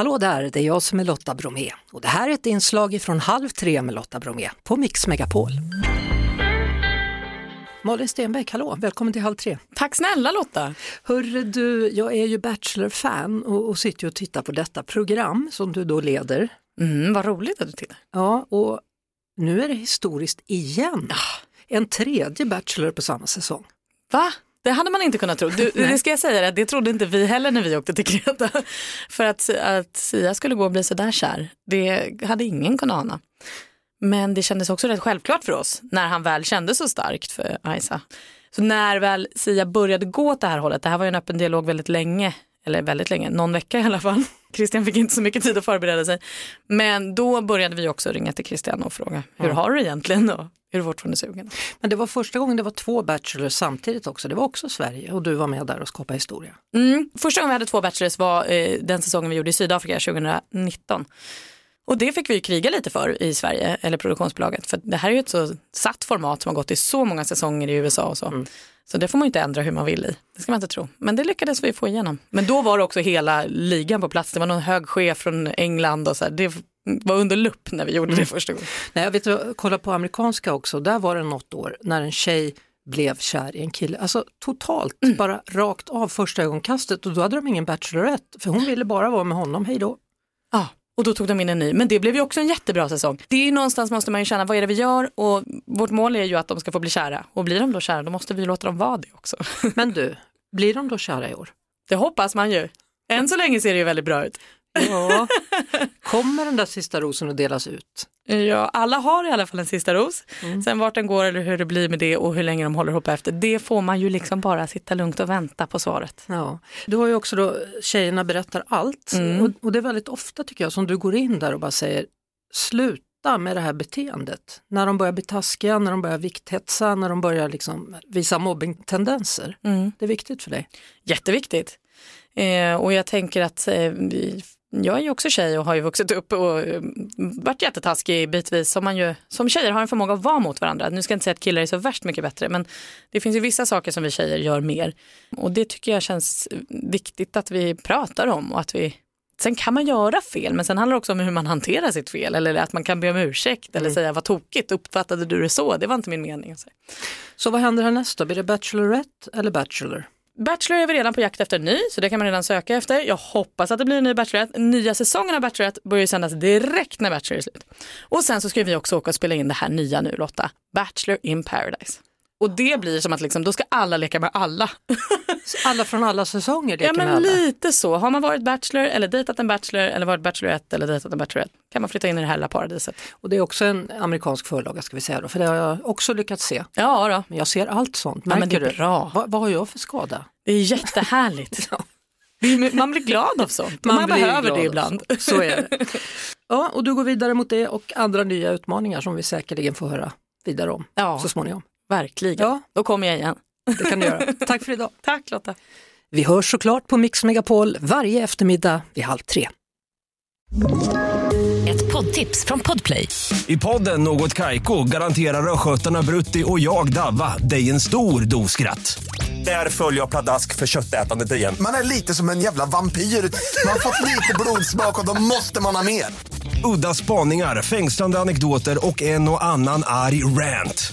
Hallå där, det är jag som är Lotta Bromé och det här är ett inslag från Halv tre med Lotta Bromé på Mix Megapol. Malin Stenbeck, hallå, välkommen till Halv tre. Tack snälla Lotta. Hörru du, jag är ju Bachelor-fan och, och sitter och tittar på detta program som du då leder. Mm, vad roligt att du tittar. Ja, och nu är det historiskt igen. En tredje Bachelor på samma säsong. Va? Det hade man inte kunnat tro. Du, det ska jag säga, att det trodde inte vi heller när vi åkte till Kreta. För att, att Sia skulle gå och bli sådär kär, det hade ingen kunnat ana. Men det kändes också rätt självklart för oss när han väl kände så starkt för Aisa. Så när väl Sia började gå åt det här hållet, det här var ju en öppen dialog väldigt länge, eller väldigt länge, någon vecka i alla fall. Christian fick inte så mycket tid att förbereda sig. Men då började vi också ringa till Christian och fråga, hur har du egentligen? Och är du fortfarande sugen? Men det var första gången det var två Bachelors samtidigt också, det var också Sverige och du var med där och skapade historia. Mm. Första gången vi hade två Bachelors var eh, den säsongen vi gjorde i Sydafrika 2019. Och det fick vi kriga lite för i Sverige, eller produktionsbolaget. För det här är ju ett så satt format som har gått i så många säsonger i USA och så. Mm. Så det får man ju inte ändra hur man vill i. Det ska man inte tro. Men det lyckades vi få igenom. Men då var det också hela ligan på plats. Det var någon hög chef från England och så här. Det var under lupp när vi gjorde det första gången. Nej, jag vet, jag kolla på amerikanska också, där var det något år när en tjej blev kär i en kille, alltså totalt, bara rakt av första ögonkastet och då hade de ingen Bachelorette för hon ville bara vara med honom, hej då. Ja, och då tog de in en ny. Men det blev ju också en jättebra säsong. Det är ju någonstans måste man ju känna, vad är det vi gör? Och vårt mål är ju att de ska få bli kära. Och blir de då kära, då måste vi låta dem vara det också. Men du, blir de då kära i år? Det hoppas man ju. Än så länge ser det ju väldigt bra ut. Ja. Kommer den där sista rosen att delas ut? Ja, alla har i alla fall en sista ros. Sen vart den går eller hur det blir med det och hur länge de håller ihop efter, det får man ju liksom bara sitta lugnt och vänta på svaret. Ja. Du har ju också då Tjejerna berättar allt och, och det är väldigt ofta tycker jag som du går in där och bara säger sluta med det här beteendet. När de börjar bli taskiga, när de börjar vikthetsa, när de börjar liksom visa mobbingtendenser. Det är viktigt för dig. Jätteviktigt. Eh, och jag tänker att eh, vi, jag är ju också tjej och har ju vuxit upp och eh, varit jättetaskig bitvis som man ju som tjejer har en förmåga att vara mot varandra. Nu ska jag inte säga att killar är så värst mycket bättre men det finns ju vissa saker som vi tjejer gör mer och det tycker jag känns viktigt att vi pratar om och att vi Sen kan man göra fel men sen handlar det också om hur man hanterar sitt fel eller att man kan be om ursäkt eller säga vad tokigt, uppfattade du det så? Det var inte min mening. Så. Så vad händer härnäst då? Blir det Bachelorette eller Bachelor? Bachelor är vi redan på jakt efter en ny, så det kan man redan söka efter. Jag hoppas att det blir en ny Bachelorette. Nya säsongen av Bachelorette börjar ju sändas direkt när Bachelor är slut. Och sen så ska vi också åka och spela in det här nya nu Lotta, Bachelor in paradise. Och det blir som att liksom, då ska alla leka med alla. Alla från alla säsonger leker Ja med men alla. lite så. Har man varit Bachelor eller dejtat en Bachelor eller varit Bachelorette eller dejtat en Bachelorette kan man flytta in i det här lilla paradiset. Och det är också en amerikansk förlaga ska vi säga då, för det har jag också lyckats se. Ja då, Men jag ser allt sånt, Ja, men märker det är du? bra. Vad, har jag för skada? det är jättehärligt. Ja. Man blir glad av sånt. Man, blir behöver det ibland. Så är det. Ja, och du går vidare mot det och andra nya utmaningar som vi säkerligen får höra vidare om Ja. så småningom. Verkligen. Ja. Då kommer jag igen. Det kan du göra. Tack för idag. Tack Lotta. Vi hörs såklart på Mix Megapol varje eftermiddag vid halv tre. Ett poddtips från Podplay. I podden Något Kaiko garanterar östgötarna Brutti och jag, Davva, dig en stor dos skratt. Där följer jag pladask för köttätandet igen. Man är lite som en jävla vampyr. Man har fått lite blodsmak och då måste man ha mer. Udda spaningar, fängslande anekdoter och en och annan arg rant.